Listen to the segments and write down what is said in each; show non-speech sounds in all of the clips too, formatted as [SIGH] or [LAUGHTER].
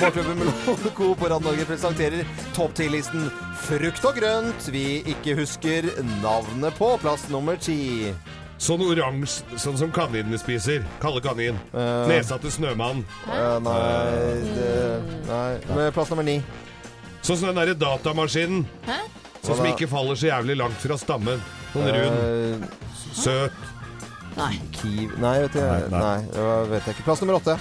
Morgenklubben med Co. på Radio Norge presenterer topp 10-listen Frukt og grønt vi ikke husker navnet på. Plass nummer ti. Sånn oransje, sånn som kaninene spiser. Kalde kanin. Nesa til snømann. Uh, nei, det, nei. Men Plass nummer ni. Sånn som den derre datamaskinen. Hæ? Sånn som ikke faller så jævlig langt fra stammen. Sånn rund, Uh, søt. Nei. Kiv... Nei, vet jeg, Nei, nei. nei, vet jeg ikke. Plass nummer åtte.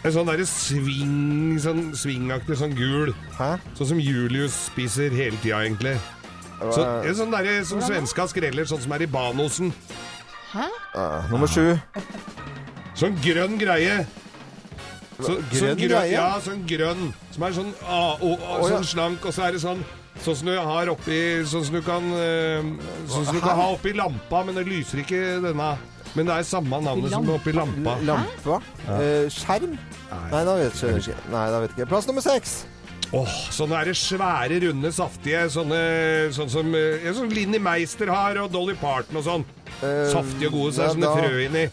En sånn derre sving, sånn svingaktig, sånn gul. Hæ? Sånn som Julius spiser hele tida, egentlig. Så, en sånn derre som svenska skreller, sånn som er i Banosen. Eh, nummer sju. Sånn grønn greie. Så, Grønn sånn grønn, greie? Ja, sånn grønn. Som er sånn, ah, og, og, ja. sånn slank, og så er det sånn Sånn som du har oppi Sånn som du kan eh, Sånn som du kan ha oppi lampa, men det lyser ikke denne. Men det er samme navnet som oppi lampa. L- Lampa. Eh, skjerm? Nei, da vet jeg ikke. Nei, da vet jeg ikke. Plass nummer seks. Åh, sånne er det svære, runde, saftige, sånne sånn som eh, ja, sånn Linni Meister har, og Dolly Parton og sånn. Eh, Saftige og gode, så er ja, det sånne da- frø inni.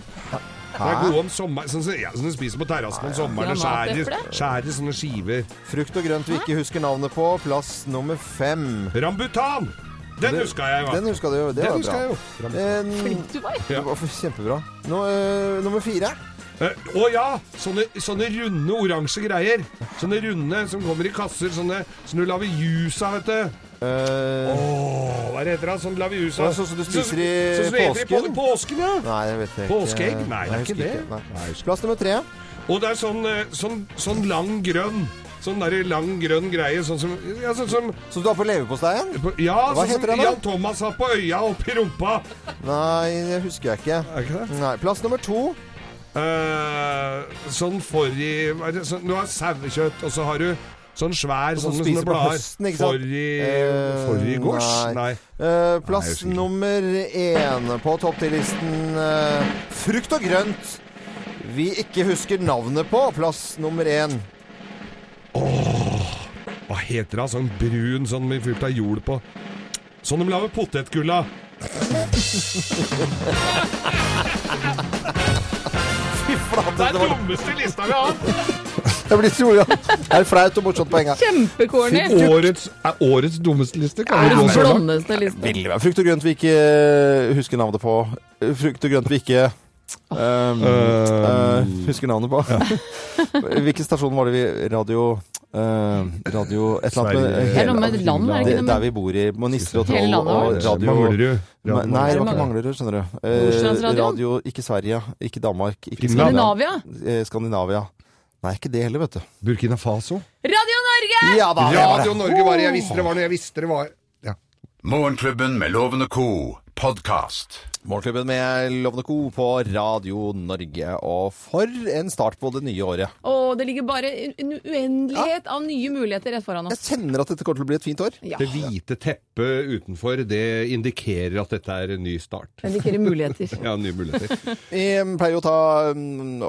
Det er gode om sommeren, sånn, som- ja, som du spiser på terrassen om sommeren. og Skjærer, skjærer sånne skiver. Frukt og grønt vi ikke husker navnet på. Plass nummer fem. Rambutan! Den huska jeg, Den huska du jo. Det Den var huska bra. jeg jo. Eh, Flink du var. det var kjempebra. Nå, eh, nummer fire. Eh, Å ja! Sånne, sånne runde oransje greier. Sånne runde som kommer i kasser. Sånne som du lager jus av, vet du. Eh, Åh, hva er det heter det? Sånn lager jus av. Å, sånn som du spiser i sånn som det heter i påsken? på- Påsken, ja. Nei, jeg vet ikke. Påskeegg? Nei, det er jeg ikke husker det. Nei. Plass nummer tre. Og det er sånn, eh, sånn, sånn lang grønn. Sånn der lang grønn greie. Sånn som ja, sånn som Som du har på leverposteien? Ja, Hva sånn som heter den da? Jan Thomas har på øya oppi rumpa. Nei, det husker jeg ikke. Er ikke det? Nei, Plass nummer to. Eh, sånn hva er det? sånn, Du har sauekjøtt, og så har du sånn svær Som sånn med spiser sånne på blader. høsten, ikke sant? Forrige Eh, Forri gårs? nei. Nei. Eh, plass Nei, jeg husker ikke. nummer én på topp 10-listen. eh, frukt og grønt vi ikke husker navnet på. Plass nummer én. Hva heter det? Sånn brun sånn med fullt av jord på. Sånn de lager potetgull av. Fy flate, Det er det var dummeste lista vi har hatt! [LAUGHS] Jeg blir så Det er flaut og morsomt på en gang. Kjempecorny. Årets, er årets dummeste liste. Kan så blondeste liste. Det være frukt og grønt vi ikke eh, husker navnet på? Eh, Frukt og grønt vi ikke um, eh, husker navnet på. [LAUGHS] Hvilken stasjon var det vi Radio eh, Radio Et eller annet med noe ikke Der vi bor i med Nisser og Troll og radio Manglerud. Nei, det var ikke Manglerud. Skjønner du. Uh, radio, ikke Sverige, ikke Danmark, ikke Skandinavia. Eh, Skandinavia. Nei, ikke det heller, vet du. Burkina Faso. Radio Norge! Ja da! Radio Norge var det. Jeg visste det var det. Jeg visste det var ja. Morgenklubben med lovende ko co. podkast. Morgenklubben med Lovende Co. på Radio Norge. Og for en start på det nye året. Å, det ligger bare en uendelighet av nye muligheter rett foran oss. Jeg kjenner at dette kommer til å bli et fint år. Ja. Det hvite teppet utenfor, det indikerer at dette er en ny start. Det indikerer muligheter. [LAUGHS] Ja, nye muligheter. Vi pleier å ta mm,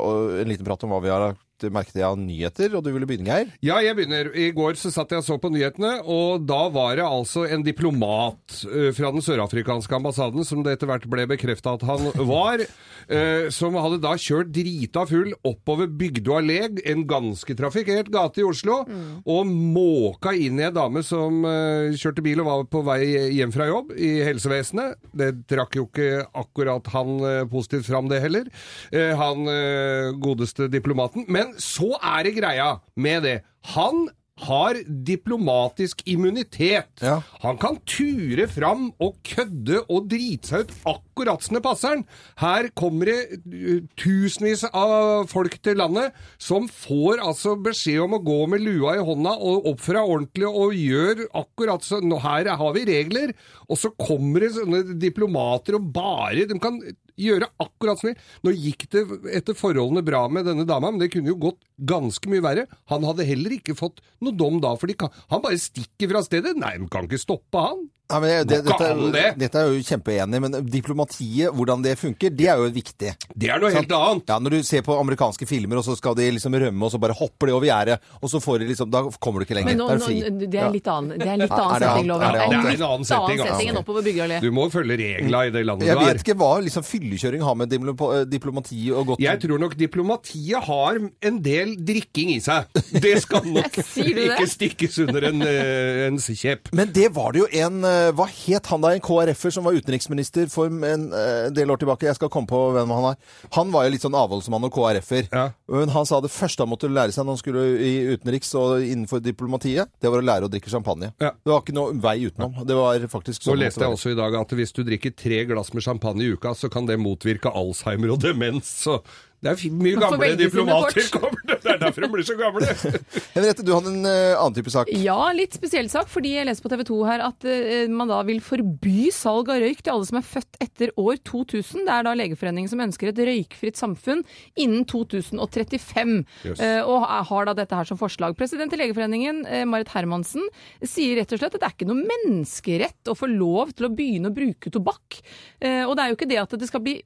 en liten prat om hva vi har lagt merke til av nyheter, og du ville begynne, Geir? Ja, jeg begynner. I går så satt jeg og så på nyhetene, og da var det altså en diplomat eh, fra den sørafrikanske ambassaden, som det etter hvert ble bekrefta at han [LAUGHS] var, eh, som hadde da kjørt drita full oppover Bygdø allé, en ganske trafikkert gate i Oslo, og måka inn i ei dame som eh, kjørte bil og var på vei hjem fra jobb i helsevesenet. Det trakk jo ikke akkurat han eh, positivt fram, det heller. Eh, han eh, godeste diplomaten. Men så er det greia med det. Han har diplomatisk immunitet. Ja. Han kan ture fram og kødde og drite seg ut akkurat som det passer han. Her kommer det uh, tusenvis av folk til landet som får altså beskjed om å gå med lua i hånda og oppføre seg ordentlig og gjør akkurat sånn. Her har vi regler, og så kommer det sånne diplomater og bare De kan gjøre akkurat som vil. Nå gikk det etter forholdene bra med denne dama, men det kunne jo gått ganske mye verre. Han hadde heller ikke fått noe dom da, for han bare stikker fra stedet. Nei, de kan ikke stoppe han. Ja, men det, dette, det. er, dette er jeg jo kjempeenig men diplomatiet, hvordan det funker, det er jo viktig. Det er noe helt annet. Ja, Når du ser på amerikanske filmer, og så skal de liksom rømme, og så bare hopper de over gjerdet, og så får de liksom Da kommer du ikke lenger. Men nå, det er fri. nå, det er litt annen, det er litt annen er setting, loven. Er det annet? Det Det er en annen setting, annen setting altså. enn oppover Byggeallé. Du må følge regla i det landet Jeg du vet er. ikke hva liksom fyllekjøring har med eh, diplomati og godt Jeg tror nok diplomatiet har en del drikking i seg. Det skal [LAUGHS] nok ikke stikkes under en, eh, en kjepp. Men det var det jo en eh, Hva het han da? En KrF-er som var utenriksminister for en eh, del år tilbake. Jeg skal komme på hvem han er. Han var jo litt sånn avholdsmann og KrF-er. Ja. Men han sa det første han måtte lære seg når han skulle i utenriks og innenfor diplomatiet, det var å lære å drikke champagne. Ja. Det var ikke noe vei utenom. Det var faktisk Så Nå leste jeg også i dag at hvis du drikker tre glass med champagne i uka, så kan det motvirke Alzheimer og demens. Så det er mye gamle diplomater kommer. Det er derfor de blir så gamle. [LAUGHS] Henriette, du hadde en eh, annen type sak. Ja, litt spesiell sak, fordi jeg leser på TV 2 her at eh, man da vil forby salg av røyk til alle som er født etter år 2000. Det er da Legeforeningen som ønsker et røykfritt samfunn innen 2035, Yes. eh, og har da dette her som forslag. President i Legeforeningen, Marit Hermansen, sier rett og slett at det er ikke noe menneskerett å få lov til å begynne å bruke tobakk. Eh, Og det er jo ikke det at det skal bli,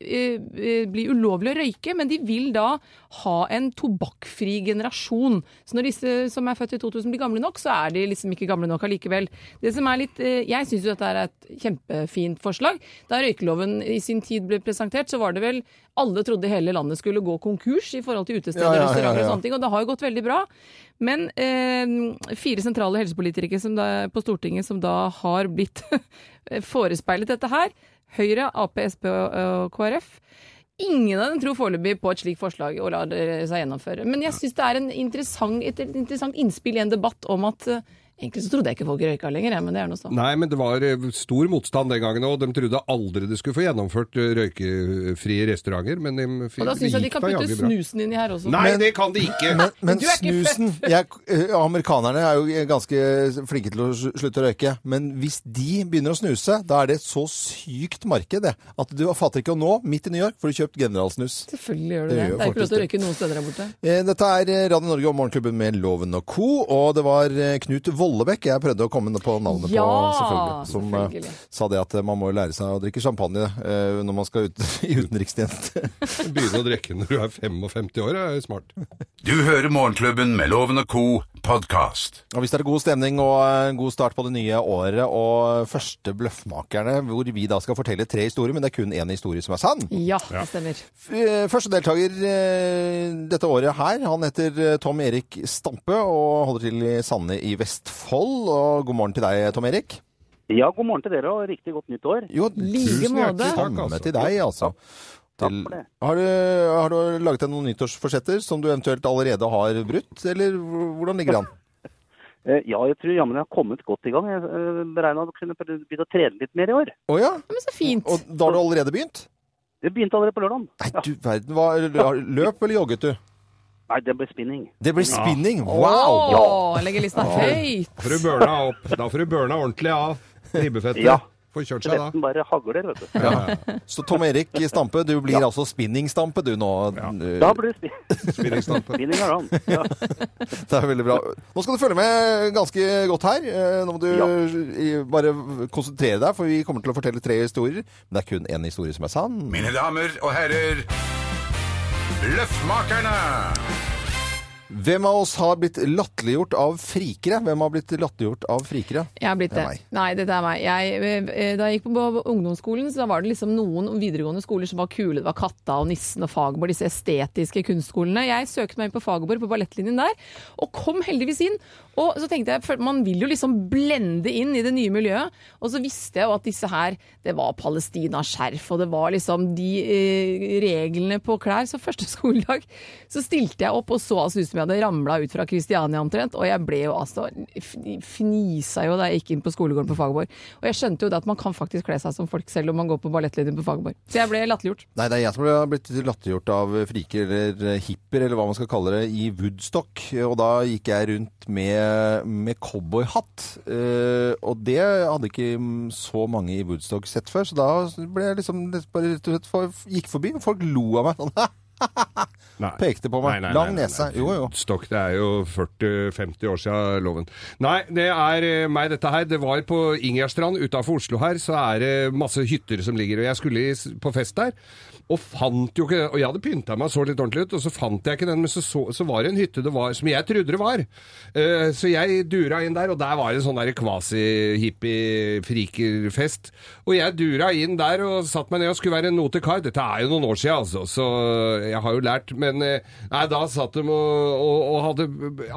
bli ulovlig å røyke, men de vil da ha en tobakkfri generasjon. Så når disse som er født i 2000 blir gamle nok, så er de liksom ikke gamle nok allikevel. Det som er litt, eh, Jeg syns jo dette er et kjempefint forslag. Da røykeloven i sin tid ble presentert, så var det vel alle trodde hele landet skulle gå konkurs i forhold til utesteder, Ja, ja, ja, restauranter og sånne ting, og det har jo gått veldig bra. Men eh, fire sentrale helsepolitikere som da, på Stortinget som da har blitt [LAUGHS] forespeilet dette her, Høyre, Ap, Sp og KrF, Ingen av dem tror foreløpig på et slikt forslag og lar det seg gjennomføre. Men jeg syns det er en interessant, et interessant innspill i en debatt om at eh, Egentlig så trodde jeg ikke folk røyka lenger, men det er nå sånn. Nei, men det var eh, stor motstand den gangen òg. De trodde aldri de skulle få gjennomført eh, røykefrie restauranter, men de, Og da syns jeg de kan putte snusen inni her også. Nei, det kan de ikke! Men, men Du er ikke snusen jeg, eh, Amerikanerne er jo ganske flinke til å slutte å røyke. Men hvis de begynner å snuse, da er det et så sykt marked det, at du fatter ikke å nå, midt i New York, får du kjøpt generalsnus. Selvfølgelig gjør du Det det. gjør Det er ikke lov til å røyke noen steder der borte. Eh, Dette er Radio Norge og Morgenklubben med Loven og co. Og det var Knut Knut Vollebekk jeg prøvde å komme på navnet Ja, på, selvfølgelig. Som eh, selvfølgelig. sa det at eh, man må lære seg å drikke champagne eh, når man skal ut [LAUGHS] i utenrikstjeneste. [LAUGHS] Begynne å drikke når du er 55 år, er smart. Du hører Morgenklubben med Loven og Co. podkast. Og hvis det er god stemning og en god start på det nye året, og første Bløffmakerne, hvor vi da skal fortelle tre historier, men det er kun én historie som er sann. Ja, det stemmer. Første deltaker dette året her, han heter Tom Erik Stampe og holder til i Sande i Vestfold. Og god morgen til deg, Tom Erik. Ja, god morgen til dere og riktig godt nytt år. Jo, Like Tusen måte. hjertelig samme altså. til deg, altså. Til- for det. Har du, har du laget deg noen nyttårsforsetter som du eventuelt allerede har brutt, eller hvordan ligger det an? [LAUGHS] Eh, Ja, jeg tror jammen jeg har kommet godt i gang. Jeg beregna å kunne begynne å trene litt mer i år. Å ja? Ja, men så fint. Og da har du allerede begynt? Jeg begynte allerede på lørdag. Nei, du verden. Hva, løp eller jogget du? Nei, det blir spinning. Det blir spinning! Wow! Åh, legger lista høyt. får du burna opp. Da får du børna ordentlig av ribbefettet. Ja. Får kjørt seg da. Resten bare hagler, vet du. Så Tom Erik Stampe, du blir altså spinningstampe du nå. Da blir det spi- [LAUGHS] Spinningstampe. spinning around. Ja. [LAUGHS] Det er veldig bra. Nå skal du følge med ganske godt her. Eh, Nå må du Ja. bare konsentrere deg, for vi kommer til å fortelle tre historier. Men det er kun én historie som er sann. Mine damer og herrer, L'œuf manque un. Hvem av oss har blitt latterliggjort av frikere? Hvem har blitt latterliggjort av frikere? Jeg har blitt Det det. er meg. Nei, dette er meg. Jeg, eh, da jeg gikk på ungdomsskolen, så var det liksom noen videregående skoler som var kule. Det var Katta og Nissen og Fagerborg, disse estetiske kunstskolene. Jeg søkte meg inn på Fagerborg, på ballettlinjen der, og kom heldigvis inn. Og så tenkte jeg, for man vil jo liksom blende inn i det nye miljøet. Og så visste jeg jo at disse her, det var Palestina-skjerf, og det var liksom de eh, reglene på klær. Så første skoledag så stilte jeg opp og så altså ut som jeg hadde ramla ut fra Kristiania omtrent, og jeg ble jo altså fnisa jo da jeg gikk inn på skolegården på Fagerborg. Og jeg skjønte jo da at man kan faktisk kle seg som folk selv om man går på ballettlinjen på Fagerborg. Så jeg ble latterliggjort. Nei, det er jeg som ble blitt latterliggjort av friker eller hipper, eller hva man skal kalle det, i Woodstock. Og da gikk jeg rundt med, med cowboyhatt. Eh, og det hadde ikke så mange i Woodstock sett før, så da ble jeg liksom bare rett og slett gikk forbi, og folk lo av meg [LAUGHS] sånn. Nei. Pekte på meg. Nei, nei, Lang nese. Jo, jo. Stokk, det er jo 40-50 år siden loven. Nei, det er eh, meg dette her. Det var på Ingjerdstrand utafor Oslo her, så er det masse hytter som ligger. Og jeg skulle på fest der, og fant jo ikke Og jeg hadde pynta meg så litt ordentlig ut, og så fant jeg ikke den, men så, så, så var det en hytte det var, som jeg trodde det var. Uh, så jeg dura inn der, og der var det en sånn kvasi-hippie-frikerfest. Og jeg dura inn der og satt meg ned og skulle være en notekar. Dette er jo noen år siden, altså, så jeg har jo lært. Men eh, nei, da satt de og, og, og hadde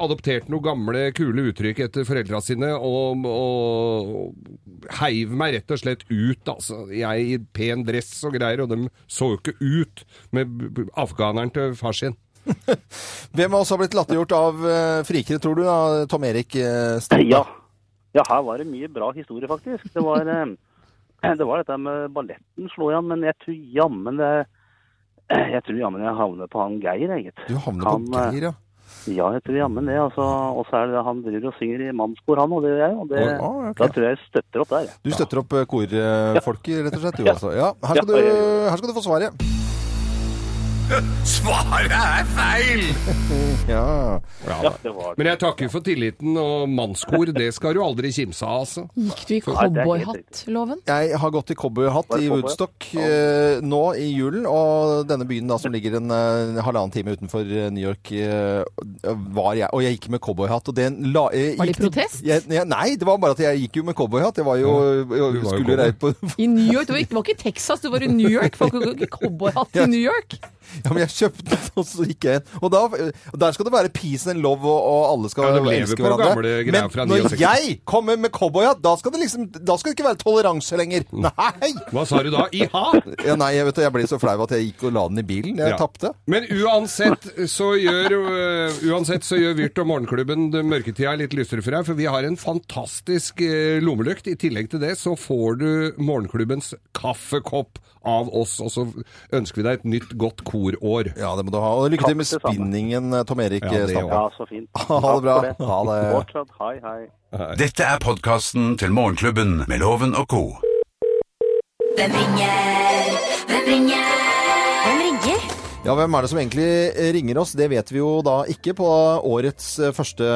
adoptert noen gamle, kule uttrykk etter foreldra sine, og, og heiv meg rett og slett ut, altså. Jeg i pen dress og greier, og de så jo ikke ut med afghaneren til far sin. [LAUGHS] Hvem av oss har blitt latterliggjort av uh, frikere, tror du? da? Tom Erik uh, Stad? Ja. ja, her var det mye bra historie, faktisk. Det var, eh, [CLEARS THROAT] det var dette med balletten slo igjen, men jeg tror jammen det jeg tror jammen jeg havner på han Geir, jeg, gitt. Du havner Han, på Geir, ja. Ja, jeg tror jammen det. altså. Og så er det han driver og synger i mannskor, han, og det gjør jeg. og det, oh, okay. Da tror jeg jeg støtter opp der. Du støtter opp eh, korfolket, rett og slett? Du, Ja. altså. Ja, her skal, du, her skal du få svaret. [LAUGHS] Svaret er feil! [LAUGHS] Ja. Ja. Men jeg takker for tilliten, og mannskor, det skal du aldri kimse av, altså. Gikk du i cowboyhatt-loven? Jeg har gått i cowboyhatt i. Woodstock eh, nå i julen, og denne byen da som ligger en eh, halvannen time utenfor eh, New York, eh, var jeg, og jeg gikk med cowboyhatt. Og den la, jeg, Var det i protest? Jeg, jeg, nei, det var bare at jeg gikk jo med cowboyhatt. Jeg var jo, jeg, skulle reise på I New York? Det var, ikke, det var ikke Texas, du var i New York. Folk har ikke cowboyhatt i New York. Ja, men jeg kjøpte den, og så gikk jeg inn. Og, da, der skal det være peace and love, og, og alle skal Ja, elske hverandre. Men når 69. jeg kommer med cowboyhatt, da skal det liksom Da skal det ikke være toleranse lenger. Mm. Nei! Hva sa du da? Iha? Ja, nei, jeg, vet, jeg ble så flau at jeg gikk og la den i bilen. Jeg Ja. tapte. Men uansett så gjør, uh, uansett så gjør Vyrt og Morgenklubben mørketida litt lysere for deg, for vi har en fantastisk uh, lommelykt. I tillegg til det så får du Morgenklubbens kaffekopp av oss, og så ønsker vi deg et nytt godt korår. Ja, det må du ha. Og lykke til med spinningen, eh, Tom Erik Ja, Stampe. Ja, så fint. [LAUGHS] Ha det bra. Ha det. Fortsatt, hei, hei. Dette er podkasten til Morgenklubben med Loven og co. Hvem ringer? Hvem ringer? Ja, hvem er det som egentlig ringer oss? Det vet vi jo da ikke på årets eh, første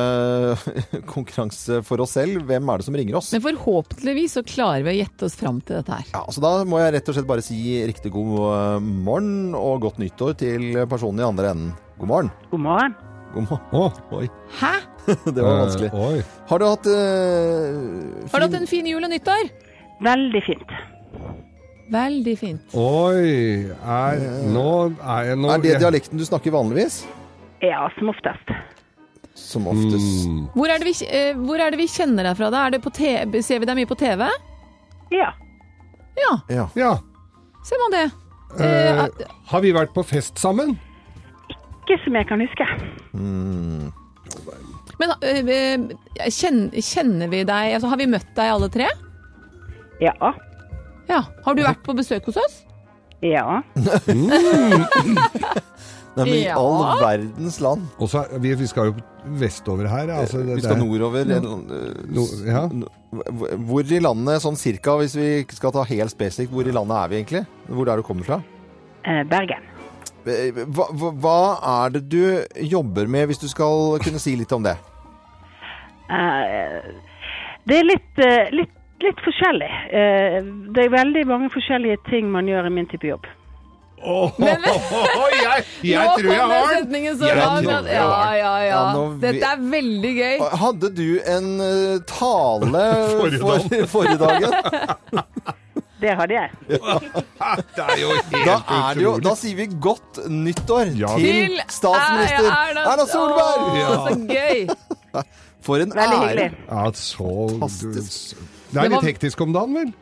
[LAUGHS] konkurranse for oss selv. Hvem er det som ringer oss? Men forhåpentligvis så klarer vi å gjette oss fram til dette her. Ja, så Da må jeg rett og slett bare si riktig god eh, morgen og godt nyttår til personen i andre enden. God morgen. God morgen. God morgen. Å, Oi, Hæ? [LAUGHS] det var vanskelig. Oi. Har du hatt eh, Har du hatt en fin jul og nyttår? Veldig fint. Veldig fint. Oi, er, nå er jeg nå Er det dialekten du snakker vanligvis? Ja, som oftest. Som oftest. Mm. Hvor er, det vi, eh, hvor er det vi kjenner deg fra da? Er det på TV, ser vi deg mye på TV? Ja. Ja, Ja. Ja. ser man det. Eh, Eh, har vi vært på fest sammen? Ikke som jeg kan huske. Men eh, eh, kjenner, kjenner vi deg altså, Har vi møtt deg alle tre? Ja. Ja. Har du vært på besøk hos oss? Ja. [LAUGHS] Nei, men i Ja. all verdens land. Og så, vi, vi skal jo vestover her. Altså, det, Vi skal det er- nordover. eh, Nord- ja. Hvor- Hvor i landet, sånn cirka, hvis vi skal ta helt spesifikt, hvor i landet er vi egentlig? Hvor er du kommer fra? Eh, Bergen. Eh, Hva, hva, hva er det du jobber med, hvis du skal kunne si litt om det? Eh, det er litt, eh, litt, litt forskjellig. Eh, det er veldig mange forskjellige ting man gjør i min type jobb. Åh, [LAUGHS] jeg, jeg Nå tror jeg har den! Ja, ja, ja. Ja, nå Dette er veldig gøy. Hadde du en eh, tale [LAUGHS] Forrige for, [LAUGHS] forrige dagen? Det hadde jeg. Det er jo helt Da, er det jo, da sier vi godt nyttår Ja. til statsminister Erna- Erna Solberg! Å, Så gøy. For en Veldig ære. hyggelig. Ja, så Fantastisk. Det er Det var- litt hektisk om dagen, vel?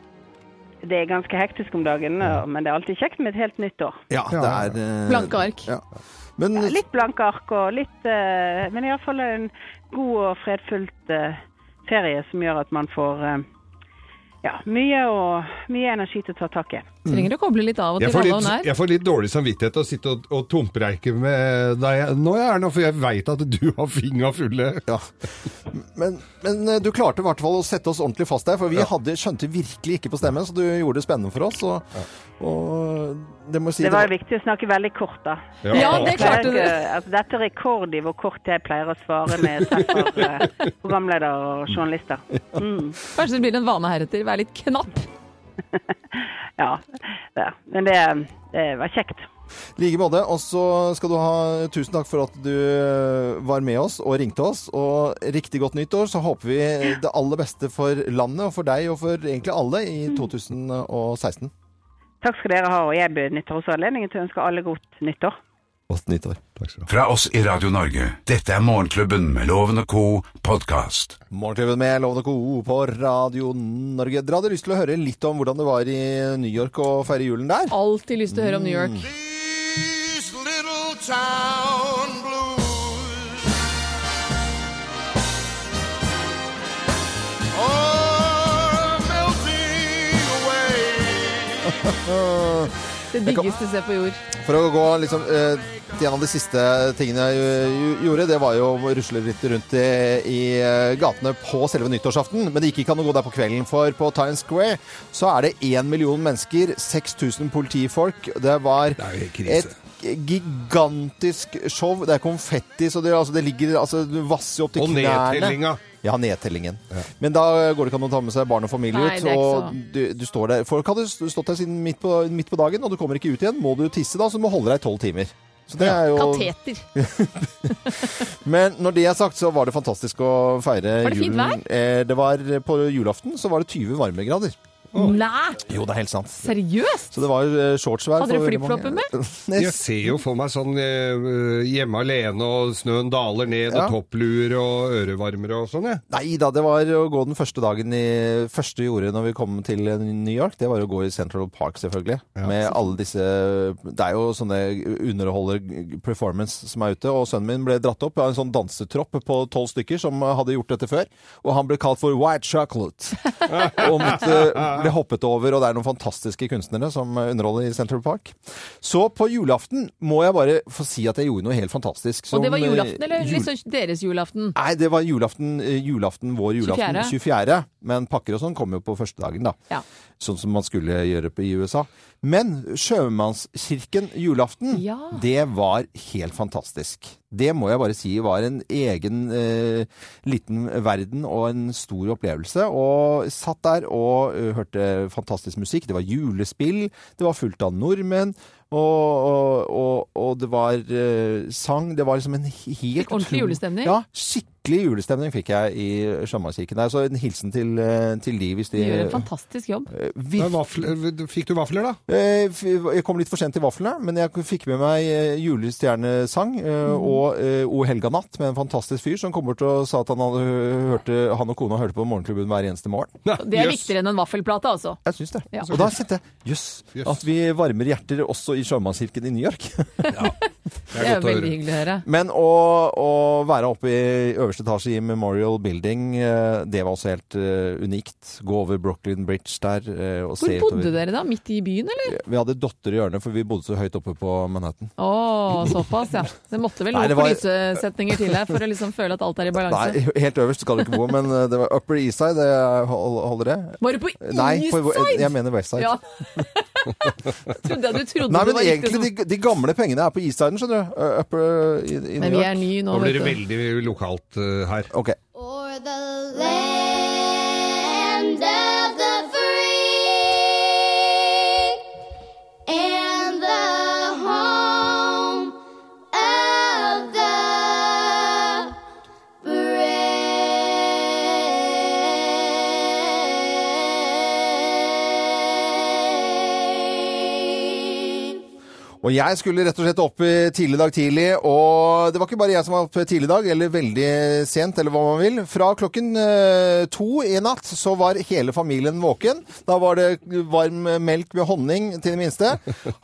Det er ganske hektisk om dagen, og- men det er alltid kjekt med et helt nytt år. Ja, det er Uh, Blanke ark. Ja. Men Litt blanke ark og litt uh, Men iallfall en god og fredfullt uh, ferie som gjør at man får uh, ja, mye, og, mye energi til å ta tak i. Trenger å koble litt av og Jeg til får, litt, jeg får litt dårlig samvittighet av å sitte og, og tompreike med deg nå, Erna, for jeg veit at du har fingra fulle. Ja. Men, men eh, du klarte i hvert fall å sette oss ordentlig fast der, for vi hadde, skjønte virkelig ikke på stemmen, så du gjorde det spennende for oss. Og, og det må jeg si Det var jo viktig å snakke veldig kort, da. Ja, det klarte du. Altså, dette er rekord i hvor kort jeg pleier å svare med [LAUGHS] jeg treffer programleder programledere og journalister. Mm. Kanskje det blir en vane heretter. Vær litt knapp. [LAUGHS] Ja, det. men det, det var kjekt. Like både. Og så skal du ha tusen takk for at du eh, var med oss og ringte oss. Og riktig godt nyttår. Så håper vi det aller beste for landet og for deg og for egentlig alle i 2016. Takk skal dere ha, og jeg benytter også anledningen til å ønske alle godt nyttår. Godt nyttår. Fra oss i Radio Norge. Dette er Morgenklubben med Loven og co. podkast. Morgenklubben med Loven og Co. på Radio Norge. Dere hadde lyst til å høre litt om hvordan det var i New York å feire julen der? Alltid lyst til å høre om New York. These little town blues are melting away. [LAUGHS] Det diggeste sted på jord. For å gå liksom eh, til En av de siste tingene jeg gjorde, det var jo å rusle litt rundt i, i eh, gatene på selve nyttårsaften. Men det gikk ikke an å gå der på kvelden, for på Times Square så er det én million mennesker, 6000 politifolk. Det var Det er krise. et gigantisk show. Det er konfetti, så det, altså, det ligger altså, Du vasser opp til Og knærne. nedtellinga. Ja, nedtellingen. Men da går det ikke an å ta med seg barn og familie Nei, ut. Og du, du står der. Folk hadde stått der siden midt på, midt på dagen, og du kommer ikke ut igjen. Må du tisse da, så du må holde deg i tolv timer. Så det er jo Kateter. [LAUGHS] Men når det er sagt, så var det fantastisk å feire Var det fint julen. Eh, det var På julaften så var det 20 varmegrader. Nei! Jo, det er helt sant. Seriøst? Så det var eh, shortsvær. Hadde dere flipflopper [LAUGHS] Nei, Jeg ser jo for meg sånn eh, hjemme alene, og snøen daler ned, Ja. og toppluer og ørevarmere og sånn, jeg. Nei da, det var å gå den første dagen i første gjorde når vi kom til New York. Det var å gå i Central Park, selvfølgelig. Med alle disse Det er jo sånne underholder performance som er ute. Og sønnen min ble dratt opp av en sånn dansetropp på tolv stykker som hadde gjort dette før. Og han ble kalt for White Chocolate. [LAUGHS] og måtte, ble hoppet over. Og det er noen fantastiske kunstnere som underholder i Central Park. Så på julaften må jeg bare få si at jeg gjorde noe helt fantastisk. Og det var julaften, eh, eller jul- liksom deres julaften? Nei, det var julaften, eh, julaften vår julaften 24.. 24. Men pakker og sånn kom jo på første dagen, da. Ja. Sånn som man skulle gjøre på i USA. Men Sjømannskirken julaften, Ja. det var helt fantastisk. Det må jeg bare si var en egen eh, liten verden og en stor opplevelse. Og satt der og uh, hørte fantastisk musikk. Det var julespill, det var fullt av nordmenn. Og, og, og, og det var uh, sang. Det var liksom en helt Fikk ordentlig julestemning? Ja, skikkelig julestemning fikk jeg i Sjømannskirken der. Så en hilsen til, eh, til de hvis de Du gjør en fantastisk jobb. eh, vafler- Fikk du vafler, da? Eh, Jeg kom litt for sent til vaflene, men jeg fikk med meg eh, julestjernesang eh, Mhm. og eh, O helga natt med en fantastisk fyr som kom bort og sa at han, hørte, han og kona hørte på Morgenklubben hver eneste morgen. Det er viktigere enn en vaffelplate, altså. Jeg syns det. Ja. Og da kjente jeg jøss, yes, at vi varmer hjerter også i Sjømannskirken i New York. [LAUGHS] Det er jo veldig hyggelig å høre. Men å, å være oppe i øverste etasje i Memorial Building, eh, det var også helt eh, unikt. Gå over Brooklyn Bridge der eh, og Hvor se bodde dere da? Midt i byen, eller? Vi hadde dotter i hjørnet, for vi bodde så høyt oppe på Manhattan. Å, såpass, ja. Det måtte vel noen var- flysesetninger til her for å liksom føle at alt er i Nei, balanse. [LAUGHS] helt øverst skal du ikke bo, men det var Upper East Side. Det holder det? Var du på Nei, East på, Nei, jeg mener West Side. Ja. [LAUGHS] trodde jeg du trodde Nei, det var egentlig, riktig. de, de gamle pengene er på East Siden, skjønner du. Upper i, i Men New vi er ny nå, Nå blir det veldig lokalt her. Ok. Og jeg skulle rett og slett opp i tidlig dag tidlig, og det var ikke bare jeg som var oppe tidlig i dag, eller veldig sent, eller hva man vil. Fra klokken eh, to i natt så var hele familien våken. Da var det varm melk med honning til det minste.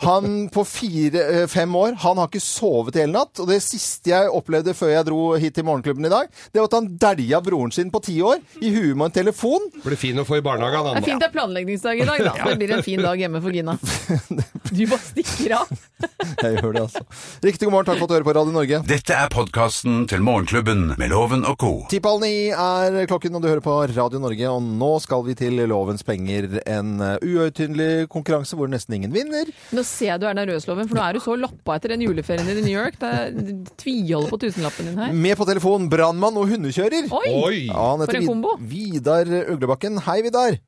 Han på fire, eh, fem år, han har ikke sovet hele natt, og det siste jeg opplevde før jeg dro hit til morgenklubben i dag, det var at han dælja broren sin på ti år i huet med en telefon. Blir fin å få i barnehagen, Det er fint det er planleggingsdag i dag, da. Det blir en fin dag hjemme for Gina. [LAUGHS] Du bare stikker av. [LAUGHS] Jeg gjør det, altså. Riktig god morgen, takk for at du hører på Radio Norge. Dette er podkasten til Morgenklubben med Loven og co. Ti på halv ni er klokken, og du hører på Radio Norge. Og nå skal vi til Lovens penger. En uh, uhøytidelig konkurranse hvor nesten ingen vinner. Nå ser jeg du er nervøs, Loven, for nå er du så lappa etter den juleferien din i New York. Det er tviholder på tusenlappen din her. Med på telefon brannmann og hundekjører. Oi! Oi! Ja, For en kombo. Vidar Øglebakken. Hei, Vidar.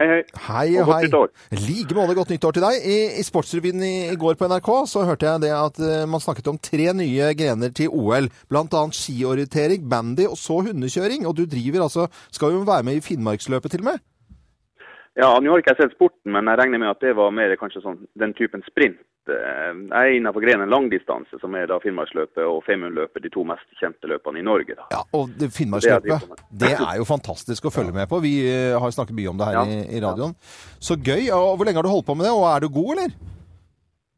Hei, hei. Hei, Og godt hei. nyttår. Like måte godt nyttår til deg. I, i Sportsrevyen i, i går på NRK så hørte jeg det at uh, man snakket om tre nye grener til OL. Annet skiorientering, bandy og så hundekjøring. Og du driver altså Skal jo være med i Finnmarksløpet til og med? Ja, nå har ikke jeg sett sporten, men jeg regner med at det var mer kanskje sånn den typen sprint. Eh, Jeg er innenfor grenen langdistanse, som er da Finnmarksløpet og Femundløpet, de to mest kjente løpene i Norge. da. Ja, og Finnmarksløpet, det. det er jo fantastisk å følge med på. Vi eh, har snakket mye om det her Ja. i, i radioen. Så gøy. Og hvor lenge har du holdt på med det, og er du god, eller?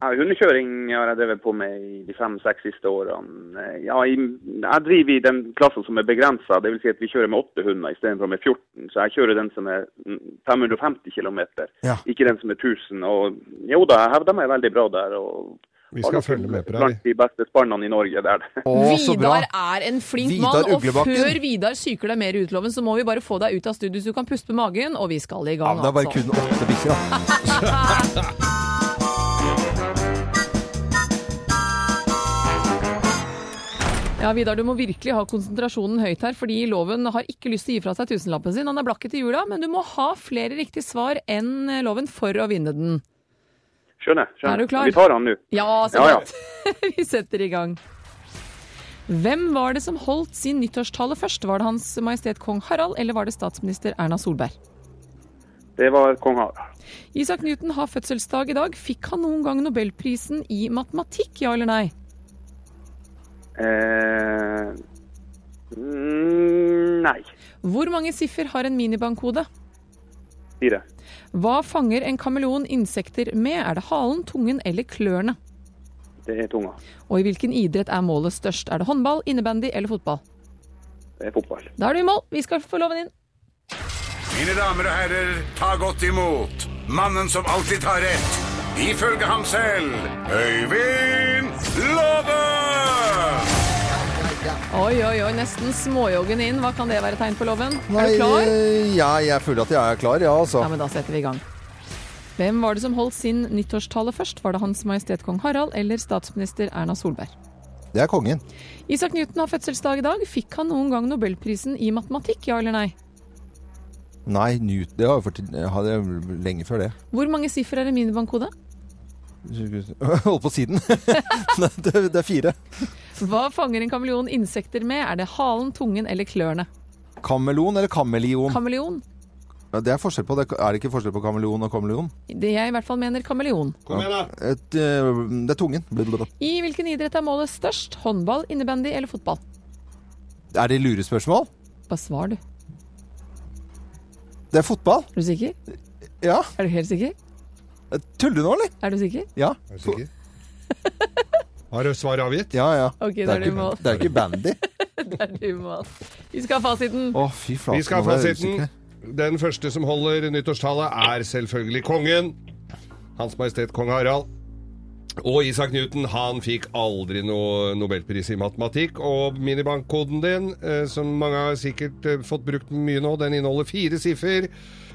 Ja, hundekjøring har jeg drevet på med i de fem-seks siste årene. Ja, jeg driver i den klassen som er begrensa, dvs. Si at vi kjører med åtte hunder istedenfor med 14. Så jeg kjører den som er mm, 550 km, Ja. ikke den som er 1000. Og jo da, jeg hevder meg veldig bra der. og Vi skal følge med på deg. Blant de beste spannene i Norge Det er det. bra. Vidar er en flink mann, og før Vidar psyker deg mer i utloven, så må vi bare få deg ut av studio så du kan puste med magen, og vi skal i Ja, gang, men det er bare altså. kun åtte bikkjer, da. [LAUGHS] Ja, Vidar, du må virkelig ha konsentrasjonen høyt her, fordi Loven har ikke lyst til å gi fra seg tusenlappen sin. Han er blakket i jula, men du må ha flere riktige svar enn Loven for å vinne den. Skjønner. skjønner. Er du klar? Vi tar han nå. Ja, så Ja, ja. [LAUGHS] vi setter i gang. Hvem var det som holdt sin nyttårstale først? Var det Hans Majestet Kong Harald, eller var det statsminister Erna Solberg? Det var kong Harald. Isak Newton har fødselsdag i dag. Fikk han noen gang nobelprisen i matematikk, ja eller nei? Eh, mm, nei. Hvor mange siffer har en minibankkode? Fire. Hva fanger en kameleon insekter med? Er det halen, tungen eller klørne? Det er tunga. Og i hvilken idrett er målet størst? Er det håndball, innebandy eller fotball? Det er fotball. Da er du i mål. Vi skal få loven inn. Mine damer og herrer, ta godt imot mannen som alltid tar rett, ifølge ham selv, Øyvind Låve! Oi, oi, oi. Nesten småjoggen inn. Hva kan det være tegn på loven? Nei, er du klar? eh, Ja, jeg føler at jeg er klar, ja, altså. Ja, men da setter vi i gang. Hvem var det som holdt sin nyttårstale først? Var det Hans Majestet Kong Harald eller statsminister Erna Solberg? Det er kongen. Isak Newton har fødselsdag i dag. Fikk han noen gang nobelprisen i matematikk, ja eller nei? Nei, Newton, det har jeg, lenge før det. Hvor mange siffer er i minibankkode? [LAUGHS] Hold på siden. [LAUGHS] Nei, det, det er fire. Hva fanger en kameleon insekter med? Er det halen, tungen eller klørne? Kameleon eller kameleon? Kameleon. Ja, det er forskjell på det. Er det ikke forskjell på kameleon og kameleon? Det jeg i hvert fall mener kameleon. Kom igjen, da. Et, uh, det er tungen. Blablabla. I hvilken idrett er målet størst? Håndball, innebandy eller fotball? Er det lurespørsmål? Bare svar, du. Det er fotball? Er du sikker? Ja. Er du helt sikker? Tuller du nå, eller? Er du sikker? Ja. Er du sikker? [LAUGHS] Har du svar avgitt? Ja, ja. Ok, det, er er ikke, mål. det er ikke bandy. [LAUGHS] Det er du mål. Vi skal ha fasiten. Å, fy flate. Vi skal ha fasiten. Den første som holder nyttårstallet, er selvfølgelig kongen. Hans Majestet Kong Harald. Og Isak Newton han fikk aldri noe nobelpris i matematikk. Og minibankkoden din, eh, som mange har sikkert eh, fått brukt mye nå, den inneholder fire siffer.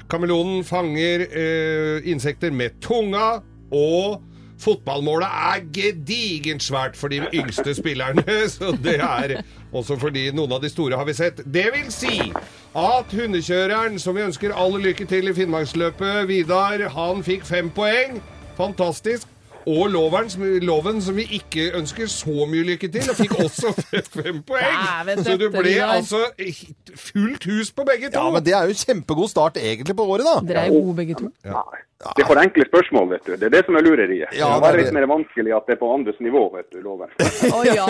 Kameleonen fanger eh, insekter med tunga, og fotballmålet er gedigent svært for de yngste spillerne. [LAUGHS] Så det er også fordi noen av de store har vi sett. Det vil si at hundekjøreren, som vi ønsker all lykke til i Finnmarksløpet, Vidar, han fikk fem poeng. Fantastisk. Og loveren, som- loven, som vi ikke ønsker så mye lykke til, og fikk også [LAUGHS] fem poeng. Dæven, Så du ble altså fullt hus på begge to. Ja, men det er jo kjempegod start egentlig på året, da. Dere er jo gode begge to. Nei, Det er for enkle spørsmål, vet du. Det er det som er lureriet. Ja, det må være litt mer vanskelig at det er på andres nivå, vet du, Lover. [LAUGHS] Å [LAUGHS] ja.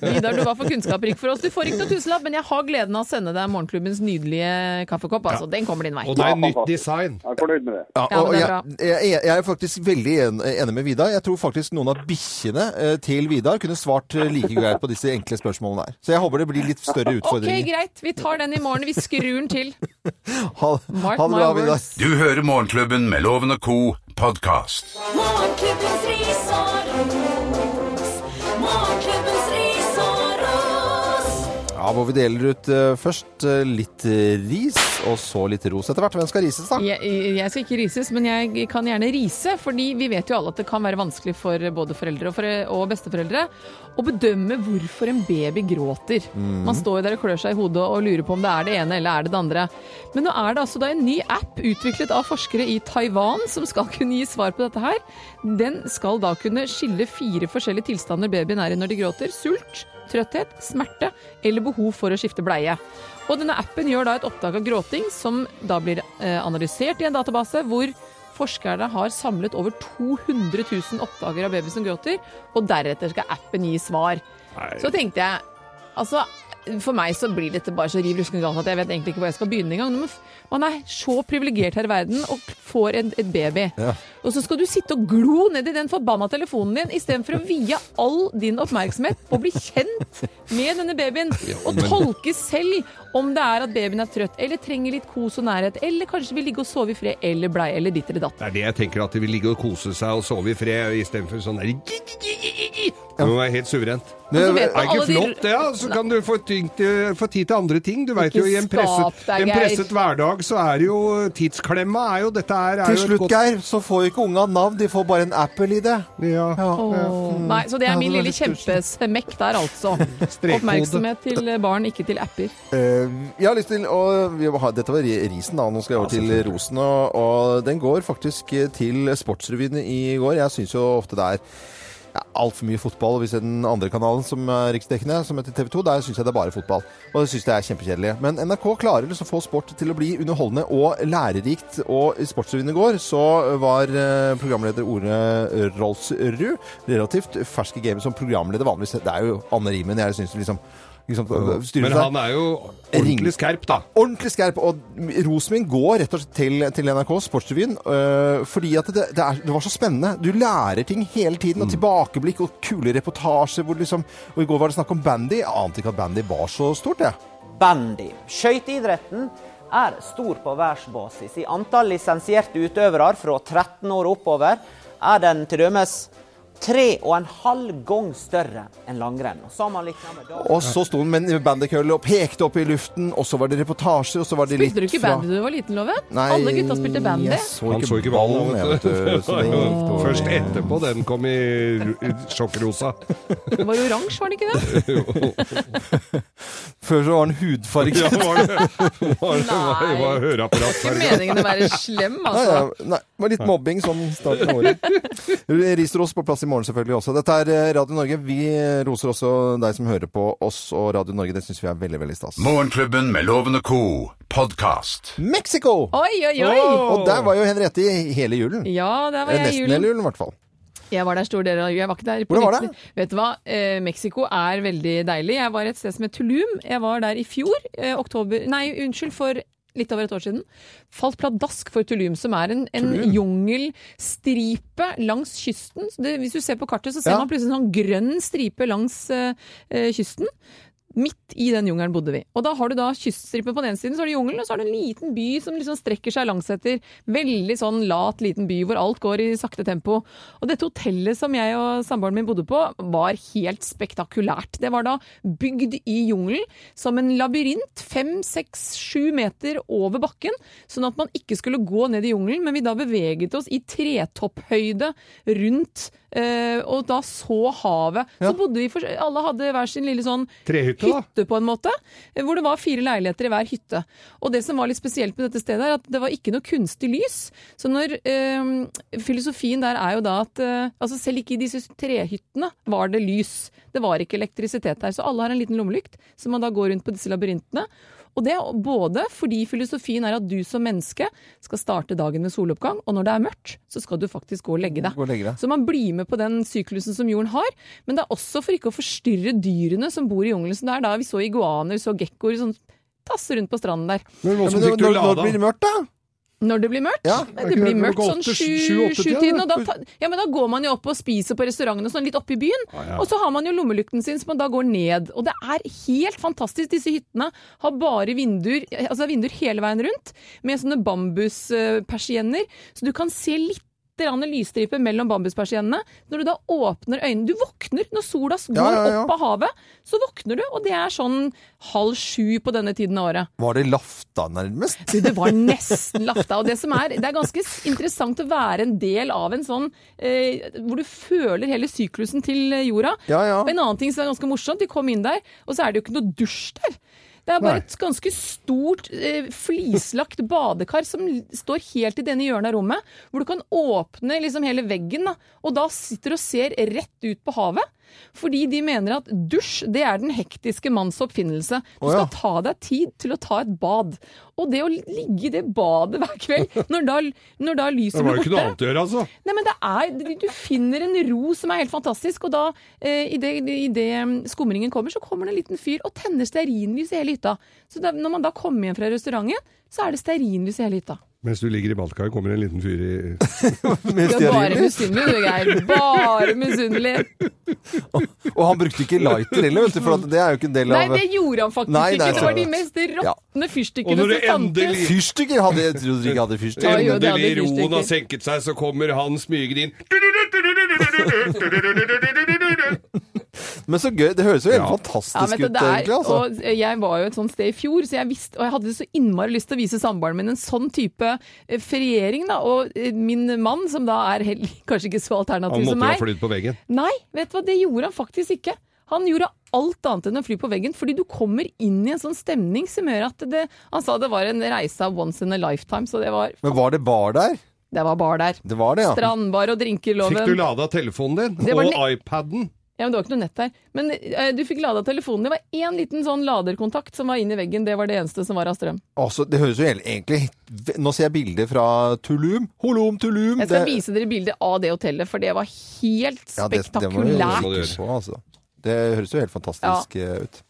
Vidar, du var for kunnskapsrik for oss. Du får ikke noe tusenlapp, men jeg har gleden av å sende deg morgenklubbens nydelige kaffekopp. Altså, den kommer din vei. Og det er nytt design. Jeg er fornøyd med det. Ja, Ja, og det er jeg, jeg, jeg er faktisk veldig enig med Vidar. Jeg tror faktisk noen av bikkjene eh, til Vidar kunne svart eh, like greit på disse enkle spørsmålene her. Så jeg håper det blir litt større utfordringer. Ok, greit. Vi tar den i morgen. Vi skrur den til. [LAUGHS] Ha, ha det bra, Vidar. Du hører Morgenklubben med Loven og Co. podkast. Morgenklubbens ris og ros. Ja, hvor vi deler ut uh, først uh, litt eh, ris, og så litt ros etter hvert. Hvem skal rises, da? Jeg, jeg skal ikke rises, men jeg kan gjerne rise, fordi vi vet jo alle at det kan være vanskelig for både foreldre og, for, og besteforeldre å bedømme hvorfor en baby gråter. Man står jo der og klør seg i hodet og lurer på om det er det ene eller er det det andre. Men nå er det altså da en ny app utviklet av forskere i Taiwan som skal [LAUGHS] kunne gi svar på dette her. Den skal da kunne skille fire forskjellige tilstander babyen er i når de gråter. Sult, trøtthet, smerte eller behov for å skifte bleie. Og denne appen gjør da et opptak av gråting som da blir eh, analysert i en database hvor forskerne har samlet over 200 000 oppdager av babyer som gråter, og deretter skal appen gi svar. Så tenkte jeg Altså, for meg så blir dette bare så riv ruskende galt at jeg vet egentlig ikke hvor jeg skal begynne engang. Man- Man er så privilegert her i verden og får en, et baby. Og så skal du sitte og glo ned i den forbanna telefonen din istedenfor å vie all din oppmerksomhet på å bli kjent med denne babyen. [LAUGHS] Og tolke selv om det er at babyen er trøtt, eller trenger litt kos og nærhet, eller kanskje vil ligge og sove i fred, eller blei, eller ditt eller datt. Det er det jeg tenker, at de vil ligge og kose seg og sove i fred istedenfor sånn der Det må være helt suverent. Det Er ikke flott det, ja? Så kan du få, tid til andre ting. Du vet jo, i en presset, en presset hverdag så er jo tidsklemma er jo Dette er, er Til slutt, Geir, så får ikke unga navn. De får bare en Apple-ID. Ja. Åh, Nei, så det er min lille kjempesmekk der, altså. [LAUGHS] Oppmerksomhet til barn, ikke til apper. Uh, jeg har lyst til å ha, Dette var risen, da. Nå skal jeg over til rosen. Og, og den går faktisk til Sportsrevyen i går. Jeg syns jo ofte det er ja, altfor mye fotball. Hvis den andre kanalen som er riksdekkende, som heter TV 2, der syns jeg det er bare fotball. Og det syns jeg er kjempekjedelig. Men NRK klarer liksom å få sport til å bli underholdende og lærerikt. Og i Sportsrevyen i går så var eh, programleder Ore Rolsrud relativt fersk i gamet som programleder vanligvis. Det er jo Anne Rimen jeg syns liksom, liksom styrer Men han er jo ordentlig skerp, da. Ordentlig skerp. Og rosen min går rett og slett til, til NRK Sportsrevyen. øh, fordi at det, det, er, det var så spennende. Du lærer ting hele tiden. Og tilbakeblikk og kule reportasjer. Hvor liksom, og I går var det snakk om bandy. Jeg ante ikke at bandy var så stort, jeg. bandy. Skøyteidretten er stor på verdensbasis. I antall lisensierte utøvere fra 13 år oppover er den til dømes tre og en halv gang større enn langrenn. Og Sammenlignet med Og så sto han med en bandykølle og pekte opp i luften. Og så var det reportasjer, og så var det litt Spilte du ikke fra- bandy da du var liten, Loven? Nei, Alle gutta spilte bandy. Jeg så Han ikke, så ikke ballen, vet du. Først etterpå den kom i sjokkrosa. Det var oransje, var det ikke det? [LAUGHS] [LAUGHS] [LAUGHS] Før så var den hudfarget. Ja, var det var det var, det, var Ikke meningen å være slem, [LAUGHS] Nei, altså. ja, nei, det var litt mobbing sånn starten av året. Ris og ros på plass i morgen selvfølgelig også. Dette er eh, Radio Norge. Vi roser også deg som hører på oss og Radio Norge. Det syns vi er veldig, veldig stas. Morgenklubben med Loven og Co. podkast. Mexico! Oi, oi, oi! Og der var jo Henriette i hele julen. Ja, der var Eh, jeg i Nesten julen. hele julen, i hvert fall. Jeg var der stor del av. Jeg var ikke der på Hvordan var det? Vet du hva? Eh, Mexico er veldig deilig. Jeg var et sted som het Tulum. Jeg var der i fjor. Eh, oktober Nei, unnskyld, for litt over et år siden. Falt pladask for Tulum, som er en, en jungelstripe langs kysten. Det, hvis du ser på kartet, så ser Ja. man plutselig en sånn grønn stripe langs uh, kysten. Midt i den jungelen bodde vi. Og da har du da kyststripen på den ene siden, så har du jungelen, og så har du en liten by som liksom strekker seg langsetter. Veldig sånn lat liten by hvor alt går i sakte tempo. Og dette hotellet som jeg og samboeren min bodde på, var helt spektakulært. Det var da bygd i jungelen som en labyrint, fem, seks, sju meter over bakken, sånn at man ikke skulle gå ned i jungelen, men vi da beveget oss i tretopphøyde rundt eh, og da så havet. Så bodde vi for Alle hadde hver sin lille sånn Trehytte. Hytte på en måte, hvor det var fire leiligheter i hver hytte. Og det som var litt spesielt med dette stedet, er at det var ikke noe kunstig lys. Så når eh, Filosofien der er jo da at eh, altså selv ikke i disse trehyttene var det lys. Det var ikke elektrisitet der. Så alle har en liten lommelykt, så man da går rundt på disse labyrintene. Og det er både fordi filosofien er at du som menneske skal starte dagen med soloppgang, og når det er mørkt, så skal du faktisk gå og legge deg. Og legge deg. Så man blir med på den syklusen som jorden har, men det er også for ikke å forstyrre dyrene som bor i jungelen. Så det er da vi så iguaner, vi så gekkoer, sånn tasse rundt på stranden der. Men Ja, men fikk når, når blir det mørkt, da? Når det blir mørkt? Ja, er det blir mørkt sånn sjutiden, da? ja, men da går man jo opp og spiser på restaurantene og sånn litt oppe i byen. ja. Og så har man jo lommelykten sin som man da går ned. Og det er helt fantastisk. Disse hyttene har bare vinduer, altså vinduer hele veien rundt, med sånne bambuspersienner, så du kan se litt lysstripe mellom bambuspersiennene. Når du da åpner øynene Du våkner når sola går Ja, ja, ja. opp av havet. Så våkner du, og det er sånn halv sju på denne tiden av året. Var det lafta, nærmest? Du, det var nesten lafta. Og det som er, det er ganske interessant å være en del av en sånn eh, hvor du føler hele syklusen til jorda. Ja, ja. Og en annen ting som er ganske morsomt, de kom inn der, og så er det jo ikke noe dusj der. Det er bare Nei. et ganske stort eh, flislagt badekar som står helt i denne hjørnet av rommet, hvor du kan åpne liksom hele veggen, da, og da sitter du og ser rett ut på havet. Fordi de mener at dusj, det er den hektiske manns oppfinnelse. Du skal ta deg tid til å ta et bad. Og det å ligge i det badet hver kveld, [LAUGHS] når da, når da lyset Det var jo ikke noe annet å gjøre, altså. Nei, men det er, Du finner en ro som er helt fantastisk, og da, eh, idet det mm, skumringen kommer, så kommer det en liten fyr og tenner stearinlys i hele hytta. Så da, når man da kommer hjem fra restauranten, så er det stearinlys i hele hytta. Mens du ligger i badekaret, kommer en liten fyr i [LAUGHS] Du er bare misunnelig, du, Geir. Bare misunnelig. Og han brukte ikke lighter heller, vet du, for at det er jo ikke en del av Nei, det gjorde han faktisk Nei, nei, ikke. Det var de mest råtne fyrstikkene som fantes. endelig- Fyrstikker hadde jeg trodde de ikke hadde fyrstikker. Ja, jo, det hadde Endelig roen har senket seg, så kommer han smygende inn. [LAUGHS] Men så gøy. Det høres jo helt Ja. Fantastisk ja, du, ut, er, egentlig. altså. og jeg var jo et sånt sted i fjor, så jeg visste, og jeg hadde så innmari lyst til å vise samboeren min en sånn type eh, feriering. da, Og eh, min mann, som da er heller, [LAUGHS] kanskje ikke så alternativ som meg Han måtte jo ha flydd på veggen. Nei, vet du hva, det gjorde han faktisk ikke. Han gjorde alt annet enn å fly på veggen, fordi du kommer inn i en sånn stemning som gjør at det Han sa det var en reise av once in a lifetime, så det var, Men var det bar der? det var bar der. Det var det, ja. Strandbar og drinker Fikk du lada telefonen din? Og iPaden? Ja, men det var ikke noe nett der. Men eh, du fikk lada telefonen. Det var én liten sånn laderkontakt som var inn i veggen. Det var det eneste som var av strøm. Altså, det høres jo egentlig Nå ser jeg bilder fra Tulum. Holom, Tulum. Jeg skal det- vise dere bilde av det hotellet, for det var helt Ja, det- det spektakulært. må du på, altså. Det høres jo helt fantastisk ja. ut.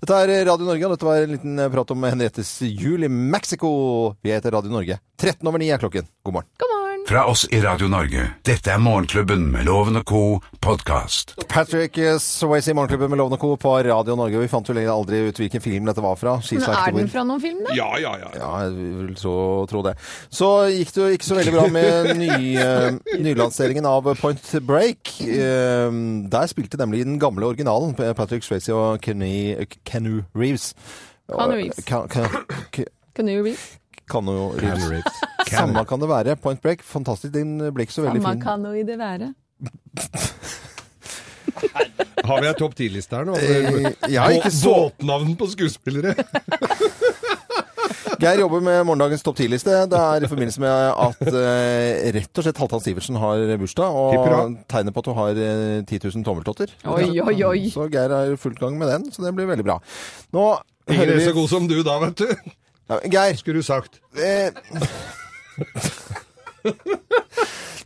Dette er Radio Norge, og dette var en liten eh, prat om Henriettes jul i Mexico. Vi heter Radio Norge. 13 over 9 er klokken. God morgen. God morgen. Fra oss i Radio Norge. Dette er Morgenklubben med Loven og co. podkast. Patrick Swayze i Morgenklubben med Loven og Co. på Radio Norge. Vi fant jo lenger aldri ut hvilken film dette var fra. She's Men er den fra noen film, da? Ja, ja, ja. Ja, jeg vil så tro det. Så gikk det jo ikke så veldig bra med [LAUGHS] ny, eh, nylanseringen av Point Break. Eh, der spilte nemlig den gamle originalen Patrick Swayze og Kenny, Kenu Reeves. Keanu Reeves. Kan, kan, kan, Kan du vise? Keanu Reeves. Keanu Reeves. [LAUGHS] Samme kan det være. Point Break, fantastisk. Den ble ikke så veldig Samme fin. kan jo i det være. [LAUGHS] Har vi ei topp ti-liste her nå? Eh, jeg har ikke så Båtnavn på skuespillere. [LAUGHS] Geir jobber med morgendagens topp 10-liste. Det er i forbindelse med at eh, rett og slett Halvdan Sivertsen har bursdag, og tegner på at du har eh, 10 000 tommeltotter. Oi, oi, oi. Så Geir er i fullt gang med den, så det blir veldig bra. Nå Ingen hører er så god som du da, vet du. Ja, Geir, Skulle du sagt. eh,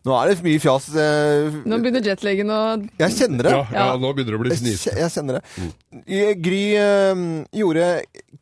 nå er det mye fjas. Eh, Nå begynner jetlegen å jeg kjenner det. Ja, ja, nå begynner det å bli fnist. jeg kjenner det. Eh, Gry uh, Jorde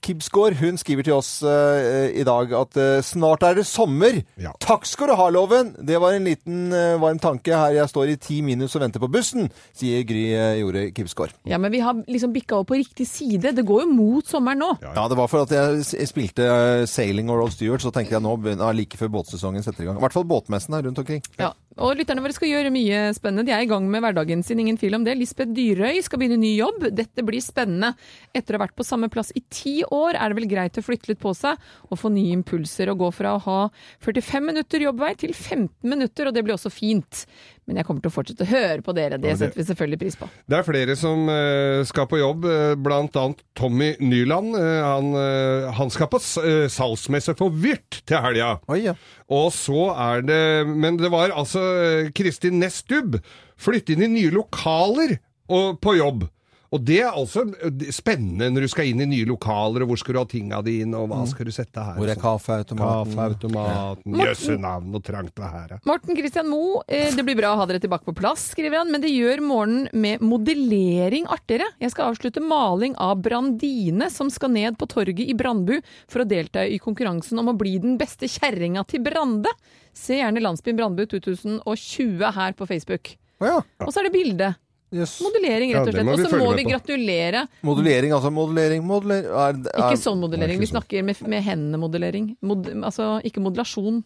Kibsgaard hun skriver til oss uh, i dag at uh, snart er det sommer. Ja. Takk skal du ha, Loven! Det var en liten varm tanke her jeg står i ti minus og venter på bussen, sier Gry Jorde Kibsgaard. Ja, men vi har liksom bikka over på riktig side. Det går jo mot sommeren nå. Ja. det var for at jeg spilte Sailing og Roll Stewart, så tenkte jeg nå like før båtsesongen setter i gang. I hvert fall båtmessen båtmessene rundt omkring. Ja, og lytterne våre skal gjøre mye spennende. De er i gang med hverdagen sin, ingen tvil om det. Lisbeth Dyrøy skal begynne ny jobb. Dette blir spennende. Etter å ha vært på samme plass i ti år, er det vel greit å flytte litt på seg og få nye impulser. Og gå fra å ha 45 minutter jobbvei til 15 minutter, og det blir også fint. Men jeg kommer til å fortsette å høre på dere. Det setter vi selvfølgelig pris på. Det er flere som eh, skal på jobb, bl.a. blant annet Tommy Nyland. Eh, han, eh, han skal på eh, salgsmesse for Vyrt til helga. Ja. Og så er det Men det var altså eh, Kristin Nestubb. Flytte inn i nye lokaler og, på jobb. Og det er også eh, spennende når du skal inn i nye lokaler, og hvor skal du ha tinga dine, og hva skal du sette her? Hvor er kaffeautomaten? Kaffeautomaten, Ja. jøsse navn, og trangt det her er. Morten Christian Moe, eh, det blir bra å ha dere tilbake på plass, skriver han, men det gjør morgenen med modellering artigere. Jeg skal avslutte maling av Brandine, som skal ned på torget i Brandbu for å delta i konkurransen om å bli den beste kjerringa til Brande. Se gjerne Landsbyen Brandbu 2020 her på Facebook. Oh, ja. Og så er det bilde. Yes. Modellering, rett og slett. Ja, Og så må vi gratulere. Modellering, altså modellering, modellering er, er, Ikke sånn modellering, Ikke vi sånn. snakker med, med hendene-modellering. Mod, altså ikke modulasjon.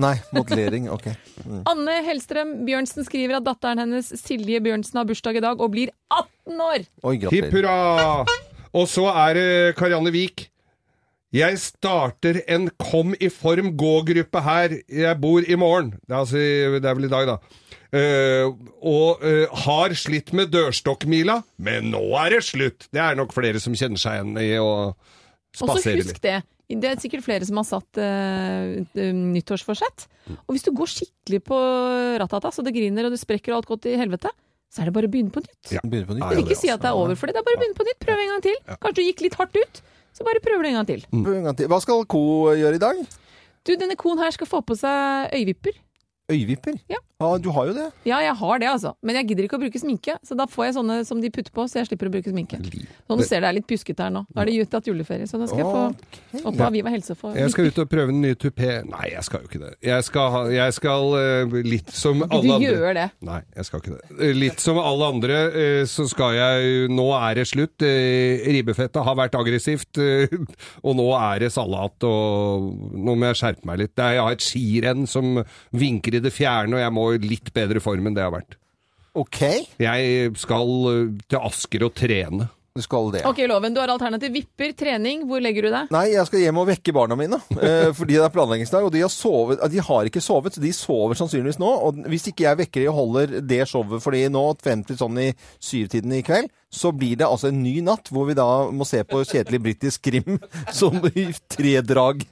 Nei, modellering, ok. Anne Hellstrøm Bjørnsen skriver at datteren hennes Silje Bjørnsen har bursdag i dag og blir 18 år! Oi, Hipp hurra! Og så er det Karianne Vik. Jeg starter en Kom i form gå-gruppe her. Jeg bor i morgen. Det er, altså, det er vel i dag, da. Uh, og uh, har slitt med dørstokkmila, men nå er det slutt. Det er nok flere som kjenner seg igjen i å Og så husk det. Det er sikkert flere som har satt uh, nyttårsforsett. Og hvis du går skikkelig på ratata, så det griner og det sprekker og alt godt i helvete, så er det bare å begynne på nytt. Ja. Begynner på nytt. Ja, ja, ikke si at det er over for det. Det er bare å begynne på nytt. Prøv en gang til. Kanskje du gikk litt hardt ut, så bare prøver du en gang til. Mm. en gang til. Hva skal Co gjøre i dag? Du, denne koen her skal få på seg øyevipper. Øyevipper? Ja. du har jo det. Ja, jeg har det, altså. Men jeg gidder ikke å bruke sminke, så da får jeg sånne som de putter på, så jeg slipper å bruke sminke. Så nå ser det er litt pjuskete her nå. Nå er det tatt juleferie, så da skal jeg få opp på Aviva Helse for Jeg skal ut og prøve den nye tupé. Nei, jeg skal jo ikke det. Jeg skal, ha, jeg skal uh, litt som alle andre Du andre gjør det. Nei, jeg skal ikke det. Eh, Litt som alle andre, uh, så skal jeg Nå er det slutt. Uh, Ribbefettet har vært aggressivt, og nå er det salat, og nå må jeg skjerpe meg litt. Jeg har et skirenn som vinker i det fjerne, og jeg må i litt bedre form enn det jeg har vært. Ok, Jeg skal eh, til Asker og trene. Du skal det. Ok, Loven, du har alternativ vipper, trening. Hvor legger du deg? Nei, jeg skal hjem og vekke barna mine, eh, [LAUGHS] fordi det er planleggingsdag, og de har, sovet, de har ikke sovet, så de sover sannsynligvis nå, og hvis ikke jeg vekker de og holder det showet, fordi nå, frem til sånn i syvtiden i kveld, så blir det altså en ny natt, hvor vi da må se på kjedelig britisk krim, [LAUGHS] som i tre drag,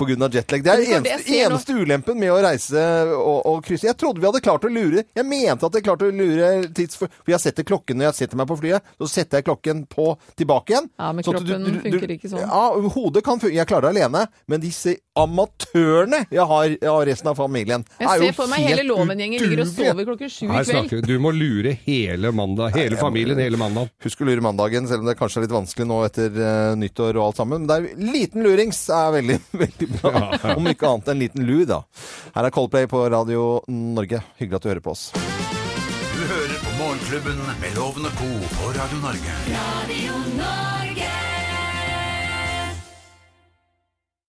av jetlag. Det er det eneste, eneste ulempen med å reise og, og krysse. Jeg trodde vi hadde klart å lure, jeg mente at jeg klarte å lure tids, for for jeg setter klokken når jeg setter meg på flyet, så setter jeg klokken på tilbake igjen. Ja, men kroppen du, du, kroppen funker ikke sånn. Ja, hodet kan funke. Jeg klarer det alene, men disse amatørene jeg har av resten av familien er Jeg ser for meg hele Loven-gjengen ligger og sover klokken sju i kveld. snakker. Du må lure hele mandag, hele familien hele mandag. Husk å lure mandagen, selv om det kanskje er litt vanskelig nå etter uh, nyttår og alt sammen. Men det er liten lurings er veldig, [LAUGHS] veldig bra. Om ikke annet enn liten lur, da. Her er Coldplay på Radio Norge. Hyggelig at du hører på oss. Morgenklubben med Loven og Co. på Radio Norge. Radio Norge.